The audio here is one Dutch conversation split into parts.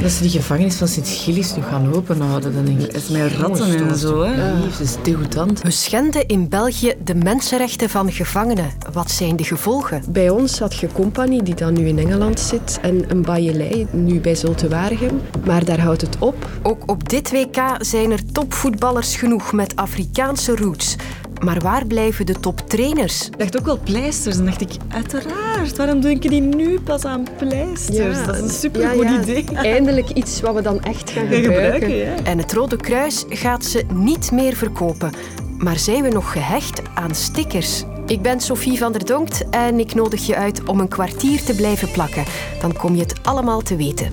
Dat ze die gevangenis van Sint-Gillis nog gaan openhouden, dan denk ik. Het is met ratten en zo, hè? Ja, dat is degoutant. We schenden in België de mensenrechten van gevangenen. Wat zijn de gevolgen? Bij ons had je Compagnie, die dan nu in Engeland zit, en een Bajelei, nu bij Zulte Waregem. Maar daar houdt het op. Ook op dit WK zijn er topvoetballers genoeg met Afrikaanse roots. Maar waar blijven de toptrainers? Ik dacht ook wel pleisters. En dacht ik, uiteraard, waarom denken die nu pas aan pleisters? dat is een supergoed ja, ja. idee. Eindelijk iets wat we dan echt gaan gebruiken. gebruiken, ja. En het Rode Kruis gaat ze niet meer verkopen. Maar zijn we nog gehecht aan stickers? Ik ben Sophie van der Donkt en ik nodig je uit om een kwartier te blijven plakken. Dan kom je het allemaal te weten.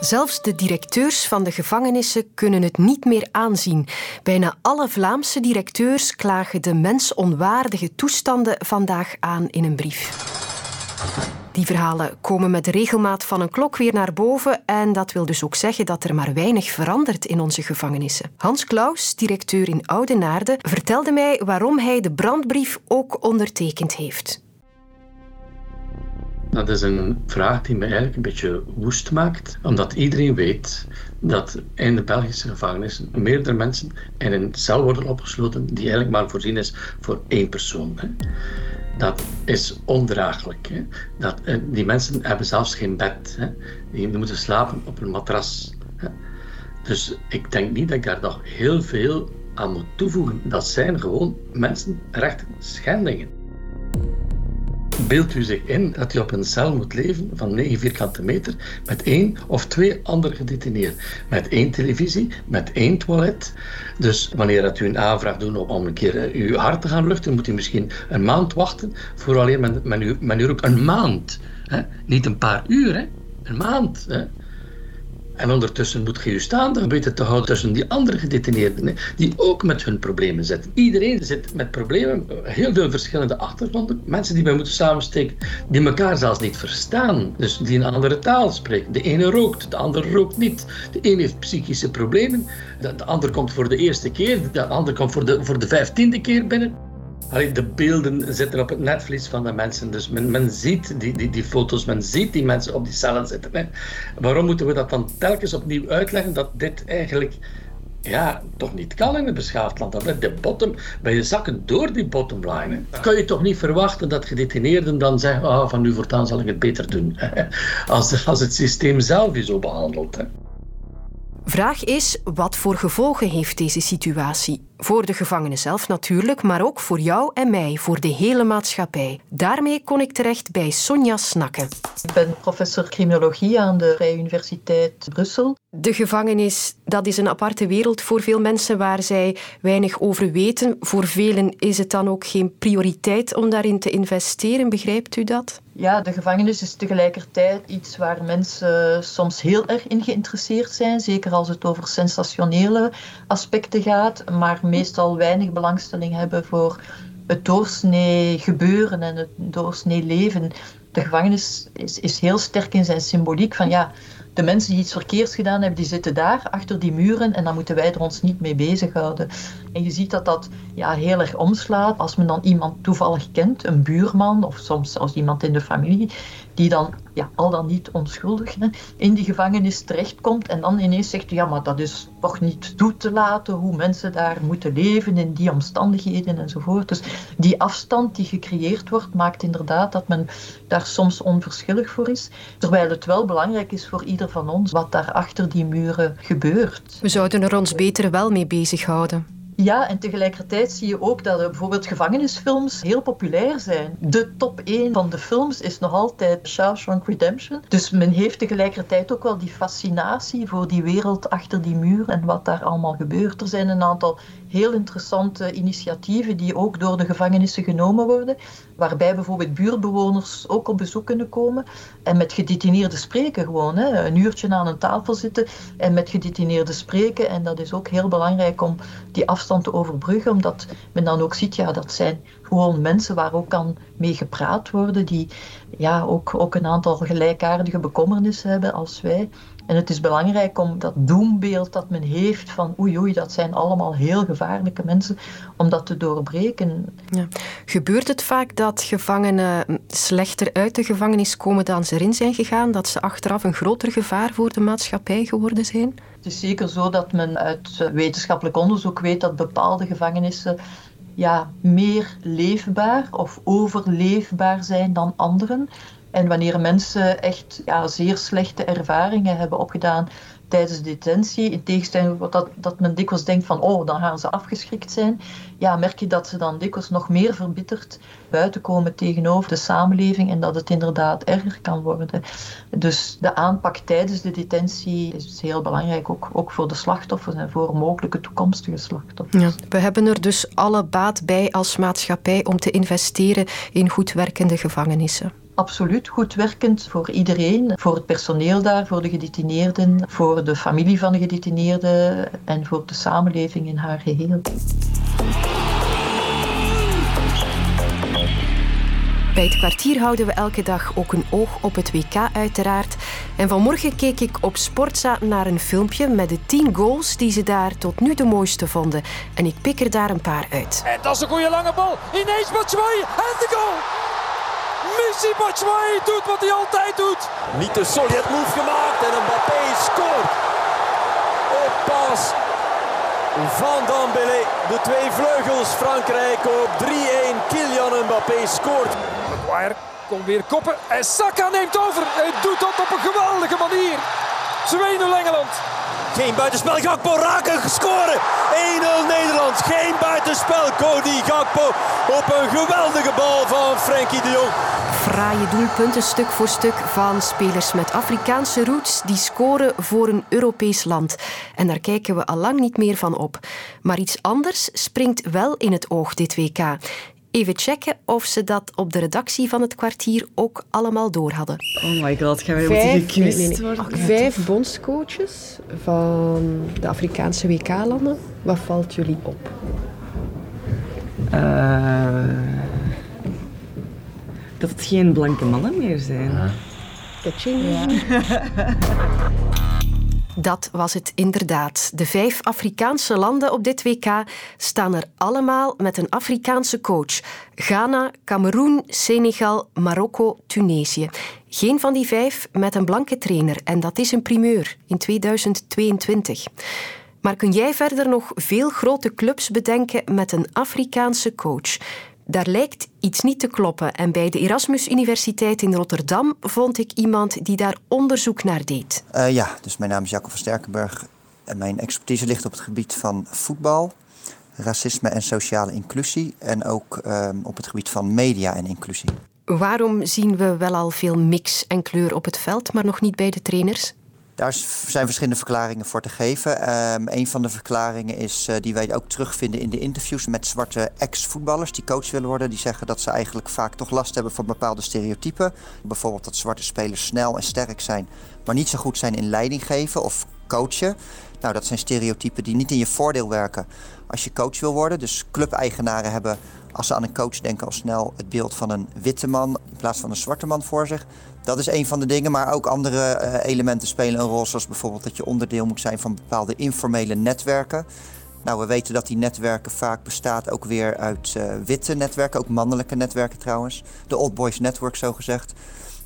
Zelfs de directeurs van de gevangenissen kunnen het niet meer aanzien. Bijna alle Vlaamse directeurs klagen de mensonwaardige toestanden vandaag aan in een brief. Die verhalen komen met regelmaat van een klok weer naar boven en dat wil dus ook zeggen dat er maar weinig verandert in onze gevangenissen. Hans Klaus, directeur in Oudenaarde, vertelde mij waarom hij de brandbrief ook ondertekend heeft. Dat is een vraag die me eigenlijk een beetje woest maakt, omdat iedereen weet dat in de Belgische gevangenissen meerdere mensen in een cel worden opgesloten die eigenlijk maar voorzien is voor één persoon. Hè. Dat is ondraaglijk. Hè. Dat, eh, die mensen hebben zelfs geen bed. Hè. Die moeten slapen op een matras. Hè. Dus ik denk niet dat ik daar nog heel veel aan moet toevoegen. Dat zijn gewoon mensenrechten schendingen. Beeld u zich in dat u op een cel moet leven van 9 vierkante meter met één of twee andere gedetineerden. Met één televisie, met één toilet. Dus wanneer dat u een aanvraag doet om, een keer eh, uw hart te gaan luchten, moet u misschien een maand wachten voor alleen men, men, u, men u roept. Een maand. Hè? Niet een paar uur, een maand. Hè? En ondertussen moet je je staande weten te houden tussen die andere gedetineerden, die ook met hun problemen zitten. Iedereen zit met problemen, heel veel verschillende achtergronden. Mensen die wij moeten samensteken, die elkaar zelfs niet verstaan. Dus die een andere taal spreken. De ene rookt, de andere rookt niet. De ene heeft psychische problemen, de, de ander komt voor de eerste keer, de ander komt voor de, voor de vijftiende keer binnen. De beelden zitten op het netvlies van de mensen. Dus men, men ziet die, die, die foto's, men ziet die mensen op die cellen zitten. Hè. Waarom moeten we dat dan telkens opnieuw uitleggen dat dit eigenlijk ja, toch niet kan in een beschaafd land? Dat de bottom, bij je zakken door die bottomline. Dan kan je toch niet verwachten dat gedetineerden dan zeggen: ah, van nu voortaan zal ik het beter doen. Als, als het systeem zelf je zo behandelt. Vraag is, wat voor gevolgen heeft deze situatie? Voor de gevangenen zelf natuurlijk, maar ook voor jou en mij, voor de hele maatschappij. Daarmee kon ik terecht bij Sonja Snakken. Ik ben professor criminologie aan de Vrije Universiteit Brussel. De gevangenis, dat is een aparte wereld voor veel mensen waar zij weinig over weten. Voor velen is het dan ook geen prioriteit om daarin te investeren, begrijpt u dat? Ja, de gevangenis is tegelijkertijd iets waar mensen soms heel erg in geïnteresseerd zijn, zeker als het over sensationele aspecten gaat, maar meestal weinig belangstelling hebben voor het doorsnee gebeuren en het doorsnee leven. De gevangenis is, is heel sterk in zijn symboliek van ja, de mensen die iets verkeerds gedaan hebben, die zitten daar achter die muren en dan moeten wij er ons niet mee bezighouden. En je ziet dat dat ja, heel erg omslaat als men dan iemand toevallig kent, een buurman of soms zelfs iemand in de familie, die dan ja, al dan niet onschuldig hè, in die gevangenis terechtkomt en dan ineens zegt, ja, maar dat is toch niet toe te laten hoe mensen daar moeten leven in die omstandigheden enzovoort. Dus die afstand die gecreëerd wordt, maakt inderdaad dat men daar soms onverschillig voor is, terwijl het wel belangrijk is voor ieder van ons wat daar achter die muren gebeurt. We zouden er ons beter wel mee bezighouden. Ja, en tegelijkertijd zie je ook dat er bijvoorbeeld gevangenisfilms heel populair zijn. De top 1 van de films is nog altijd Shawshank Redemption. Dus men heeft tegelijkertijd ook wel die fascinatie voor die wereld achter die muur en wat daar allemaal gebeurt. Er zijn een aantal heel interessante initiatieven die ook door de gevangenissen genomen worden, waarbij bijvoorbeeld buurtbewoners ook op bezoek kunnen komen en met gedetineerden spreken gewoon. Hè. Een uurtje aan een tafel zitten en met gedetineerden spreken. En dat is ook heel belangrijk om die afstand te overbruggen, omdat men dan ook ziet, ja, dat zijn gewoon mensen waar ook kan mee gepraat worden, die ja, ook, ook een aantal gelijkaardige bekommernissen hebben als wij. En het is belangrijk om dat doembeeld dat men heeft van oei oei, dat zijn allemaal heel gevaarlijke mensen, om dat te doorbreken. Ja. Gebeurt het vaak dat gevangenen slechter uit de gevangenis komen dan ze erin zijn gegaan? Dat ze achteraf een groter gevaar voor de maatschappij geworden zijn? Het is zeker zo dat men uit wetenschappelijk onderzoek weet dat bepaalde gevangenissen ja, meer leefbaar of overleefbaar zijn dan anderen. En wanneer mensen echt ja, zeer slechte ervaringen hebben opgedaan tijdens detentie, in tegenstelling tot dat, dat men dikwijls denkt van oh, dan gaan ze afgeschrikt zijn, ja, merk je dat ze dan dikwijls nog meer verbitterd buiten komen tegenover de samenleving en dat het inderdaad erger kan worden. Dus de aanpak tijdens de detentie is heel belangrijk, ook, ook voor de slachtoffers en voor mogelijke toekomstige slachtoffers. Ja, we hebben er dus alle baat bij als maatschappij om te investeren in goed werkende gevangenissen absoluut goed werkend voor iedereen. Voor het personeel daar, voor de gedetineerden, voor de familie van de gedetineerden en voor de samenleving in haar geheel. Bij het kwartier houden we elke dag ook een oog op het WK uiteraard. En vanmorgen keek ik op Sportza naar een filmpje met de 10 goals die ze daar tot nu de mooiste vonden. En ik pik er daar een paar uit. En dat is een goede lange bal. Ineens Batshuayi en de goal! Missy Batshuayi doet wat hij altijd doet. Niet de solid move gemaakt en Mbappé scoort. Op pas van Dambélé. De twee vleugels Frankrijk op 3-1. Kylian Mbappé scoort. Maguire komt weer koppen en Saka neemt over. Hij doet dat op een geweldige manier. 2-0 Engeland. Geen buitenspel, Gakpo raken, gescoren. 1-0 Nederland, geen buitenspel. Cody Gakpo op een geweldige bal van Frenkie de Jong. Fraaie doelpunten stuk voor stuk van spelers met Afrikaanse roots die scoren voor een Europees land. En daar kijken we al lang niet meer van op. Maar iets anders springt wel in het oog dit WK. Even checken of ze dat op de redactie van het kwartier ook allemaal door hadden. Oh my god, gaan wij vijf, nee, worden? vijf bondscoaches van de Afrikaanse WK-landen. Wat valt jullie op? Uh, dat het geen blanke mannen meer zijn. Ja. Ja. Dat was het inderdaad. De vijf Afrikaanse landen op dit WK staan er allemaal met een Afrikaanse coach. Ghana, Cameroen, Senegal, Marokko, Tunesië. Geen van die vijf met een blanke trainer en dat is een primeur in 2022. Maar kun jij verder nog veel grote clubs bedenken met een Afrikaanse coach? Daar lijkt iets niet te kloppen. En bij de Erasmus Universiteit in Rotterdam vond ik iemand die daar onderzoek naar deed. Uh, ja, dus mijn naam is Jacob van Sterkenburg. En mijn expertise ligt op het gebied van voetbal, racisme en sociale inclusie. En ook uh, op het gebied van media en inclusie. Waarom zien we wel al veel mix en kleur op het veld, maar nog niet bij de trainers? Daar zijn verschillende verklaringen voor te geven. Um, een van de verklaringen is uh, die wij ook terugvinden in de interviews met zwarte ex-voetballers die coach willen worden. Die zeggen dat ze eigenlijk vaak toch last hebben van bepaalde stereotypen. Bijvoorbeeld dat zwarte spelers snel en sterk zijn, maar niet zo goed zijn in leiding geven of coachen. Nou, dat zijn stereotypen die niet in je voordeel werken als je coach wil worden. Dus clubeigenaren hebben, als ze aan een coach denken, al snel het beeld van een witte man in plaats van een zwarte man voor zich. Dat is een van de dingen, maar ook andere uh, elementen spelen een rol. Zoals bijvoorbeeld dat je onderdeel moet zijn van bepaalde informele netwerken. Nou, we weten dat die netwerken vaak bestaan ook weer uit uh, witte netwerken, ook mannelijke netwerken trouwens. De Old Boys Network zo gezegd.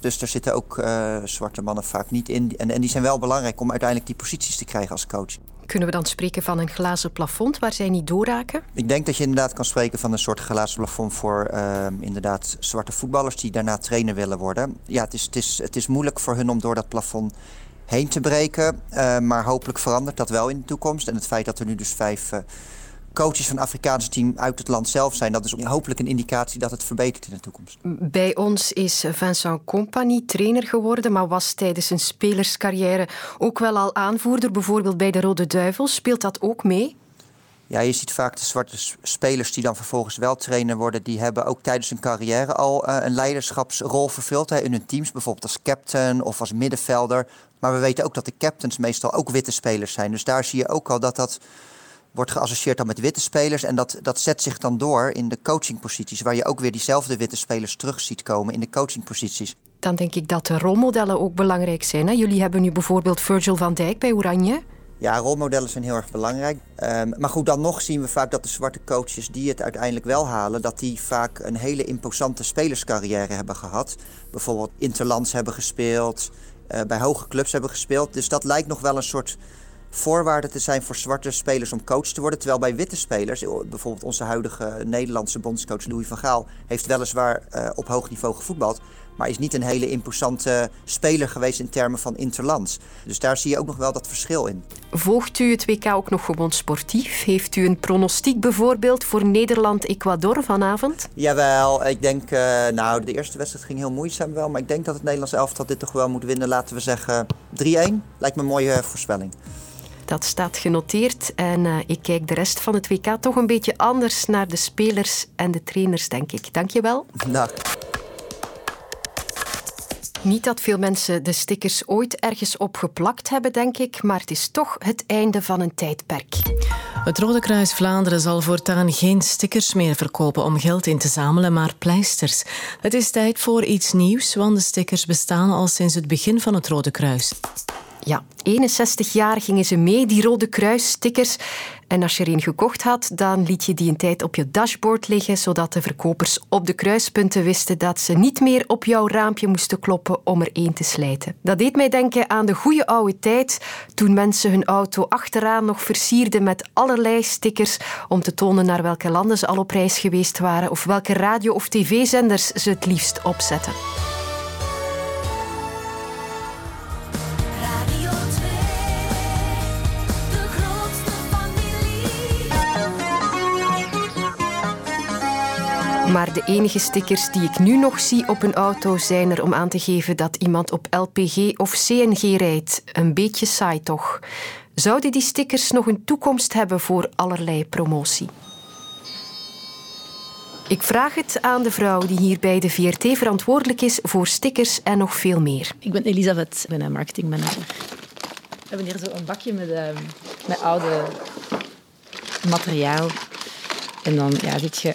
Dus daar zitten ook uh, zwarte mannen vaak niet in. En, en die zijn wel belangrijk om uiteindelijk die posities te krijgen als coach. Kunnen we dan spreken van een glazen plafond waar zij niet doorraken? Ik denk dat je inderdaad kan spreken van een soort glazen plafond voor uh, inderdaad zwarte voetballers die daarna trainer willen worden. Ja, het is, het is, het is moeilijk voor hun om door dat plafond heen te breken. Uh, maar hopelijk verandert dat wel in de toekomst. En het feit dat er nu dus vijf uh, coaches van het Afrikaanse team uit het land zelf zijn. Dat is hopelijk een indicatie dat het verbetert in de toekomst. Bij ons is Vincent Compagnie trainer geworden, maar was tijdens zijn spelerscarrière ook wel al aanvoerder, bijvoorbeeld bij de Rode Duivels. Speelt dat ook mee? Ja, je ziet vaak de zwarte spelers die dan vervolgens wel trainer worden, die hebben ook tijdens hun carrière al uh, een leiderschapsrol vervuld hè, in hun teams, bijvoorbeeld als captain of als middenvelder. Maar we weten ook dat de captains meestal ook witte spelers zijn. Dus daar zie je ook al dat dat wordt geassocieerd dan met witte spelers. En dat, dat zet zich dan door in de coachingposities, waar je ook weer diezelfde witte spelers terug ziet komen in de coachingposities. Dan denk ik dat de rolmodellen ook belangrijk zijn. Hè? Jullie hebben nu bijvoorbeeld Virgil van Dijk bij Oranje. Ja, rolmodellen zijn heel erg belangrijk. Ehm, maar goed, dan nog zien we vaak dat de zwarte coaches die het uiteindelijk wel halen, dat die vaak een hele imposante spelerscarrière hebben gehad. Bijvoorbeeld interlands hebben gespeeld, uh, bij hoge clubs hebben gespeeld. Dus dat lijkt nog wel een soort voorwaarde te zijn voor zwarte spelers om coach te worden. Terwijl bij witte spelers, bijvoorbeeld onze huidige Nederlandse bondscoach Louis van Gaal, heeft weliswaar uh, op hoog niveau gevoetbald. Maar is niet een hele imposante speler geweest in termen van interlands. Dus daar zie je ook nog wel dat verschil in. Volgt u het WK ook nog gewoon sportief? Heeft u een pronostiek bijvoorbeeld voor Nederland-Ecuador vanavond? Jawel, ik denk, uh, nou de eerste wedstrijd ging heel moeizaam wel. Maar ik denk dat het Nederlands elftal dit toch wel moet winnen. Laten we zeggen 3-1. Lijkt me een mooie voorspelling. Dat staat genoteerd en uh, ik kijk de rest van het WK toch een beetje anders naar de spelers en de trainers, denk ik. Dank je wel. Dag. Niet dat veel mensen de stickers ooit ergens opgeplakt hebben, denk ik, maar het is toch het einde van een tijdperk. Het Rode Kruis Vlaanderen zal voortaan geen stickers meer verkopen om geld in te zamelen, maar pleisters. Het is tijd voor iets nieuws, want de stickers bestaan al sinds het begin van het Rode Kruis. Ja, 61 jaar gingen ze mee, die Rode Kruis-stickers. En als je er een gekocht had, dan liet je die een tijd op je dashboard liggen, zodat de verkopers op de kruispunten wisten dat ze niet meer op jouw raampje moesten kloppen om er één te slijten. Dat deed mij denken aan de goede oude tijd, toen mensen hun auto achteraan nog versierden met allerlei stickers om te tonen naar welke landen ze al op reis geweest waren of welke radio- of tv-zenders ze het liefst opzetten. Maar de enige stickers die ik nu nog zie op een auto zijn er om aan te geven dat iemand op LPG of CNG rijdt. Een beetje saai toch? Zouden die stickers nog een toekomst hebben voor allerlei promotie? Ik vraag het aan de vrouw die hier bij de VRT verantwoordelijk is voor stickers en nog veel meer. Ik ben Elisabeth, ik ben een marketingmanager. We hebben hier zo een bakje met, uh, met oude materiaal. En dan ja, zit je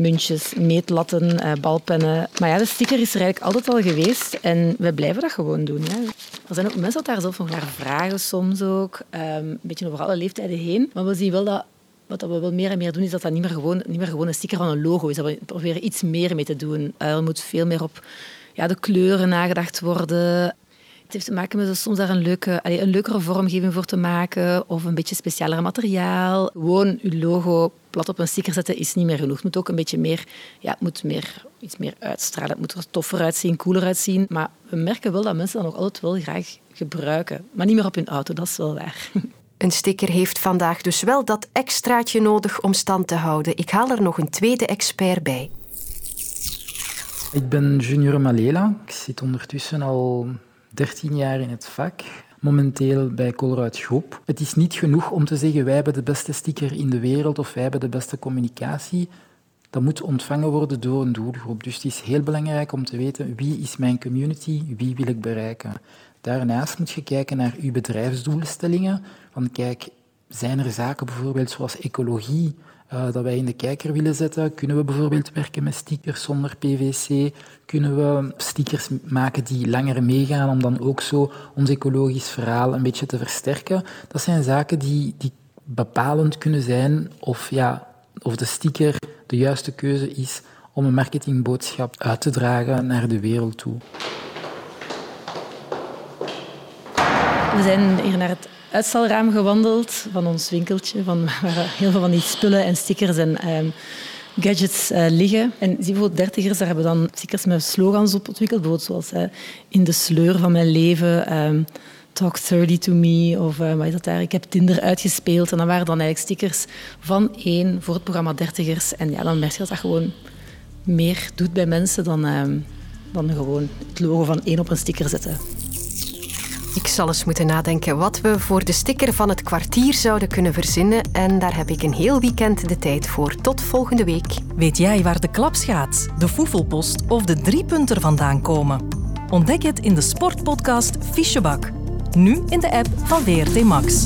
muntjes, meetlatten, uh, balpennen. Maar ja, de sticker is er eigenlijk altijd al geweest en we blijven dat gewoon doen. Ja. Er zijn ook mensen dat daar zelf nog naar vragen soms ook. Um, een beetje over alle leeftijden heen. Maar we zien wel dat wat we wel meer en meer doen, is dat dat niet meer gewoon, niet meer gewoon een sticker van een logo is. Dat we proberen iets meer mee te doen. Er moet veel meer op ja, de kleuren nagedacht worden. Het heeft te maken met soms daar een, leuke, een leukere vormgeving voor te maken of een beetje specialer materiaal. Gewoon uw logo plat op een sticker zetten is niet meer genoeg. Het moet ook een beetje meer, ja, het moet meer, iets meer uitstralen. Het moet er toffer uitzien, cooler uitzien. Maar we merken wel dat mensen dat nog altijd wel graag gebruiken. Maar niet meer op hun auto, dat is wel waar. Een sticker heeft vandaag dus wel dat extraatje nodig om stand te houden. Ik haal er nog een tweede expert bij. Ik ben Junior Malela. Ik zit ondertussen al 13 jaar in het vak. Momenteel bij Colruyt Groep. Het is niet genoeg om te zeggen wij hebben de beste sticker in de wereld of wij hebben de beste communicatie. Dat moet ontvangen worden door een doelgroep. Dus het is heel belangrijk om te weten wie is mijn community, wie wil ik bereiken. Daarnaast moet je kijken naar uw bedrijfsdoelstellingen. Van kijk, zijn er zaken bijvoorbeeld zoals ecologie, uh, dat wij in de kijker willen zetten? Kunnen we bijvoorbeeld werken met stickers zonder PVC? Kunnen we stickers maken die langer meegaan om dan ook zo ons ecologisch verhaal een beetje te versterken? Dat zijn zaken die, die bepalend kunnen zijn of, ja, of de sticker de juiste keuze is om een marketingboodschap uit te dragen naar de wereld toe. We zijn hier naar het uitstalraam gewandeld van ons winkeltje, van, waar heel veel van die spullen en stickers en um, gadgets uh, liggen. En zie bijvoorbeeld dertigers, daar hebben dan stickers met slogans op ontwikkeld, zoals uh, in de sleur van mijn leven, um, Talk 30 to me, of uh, wat is dat daar? Ik heb Tinder uitgespeeld. En dan waren dan eigenlijk stickers van één voor het programma Dertigers. En ja, dan merk je dat dat gewoon meer doet bij mensen dan, um, dan gewoon het logo van één op een sticker zetten. Ik zal eens moeten nadenken wat we voor de sticker van het kwartier zouden kunnen verzinnen. En daar heb ik een heel weekend de tijd voor. Tot volgende week. Weet jij waar de klapschaats, de foefelpost of de driepunter vandaan komen? Ontdek het in de sportpodcast Fichebak. Nu in de app van VRT Max.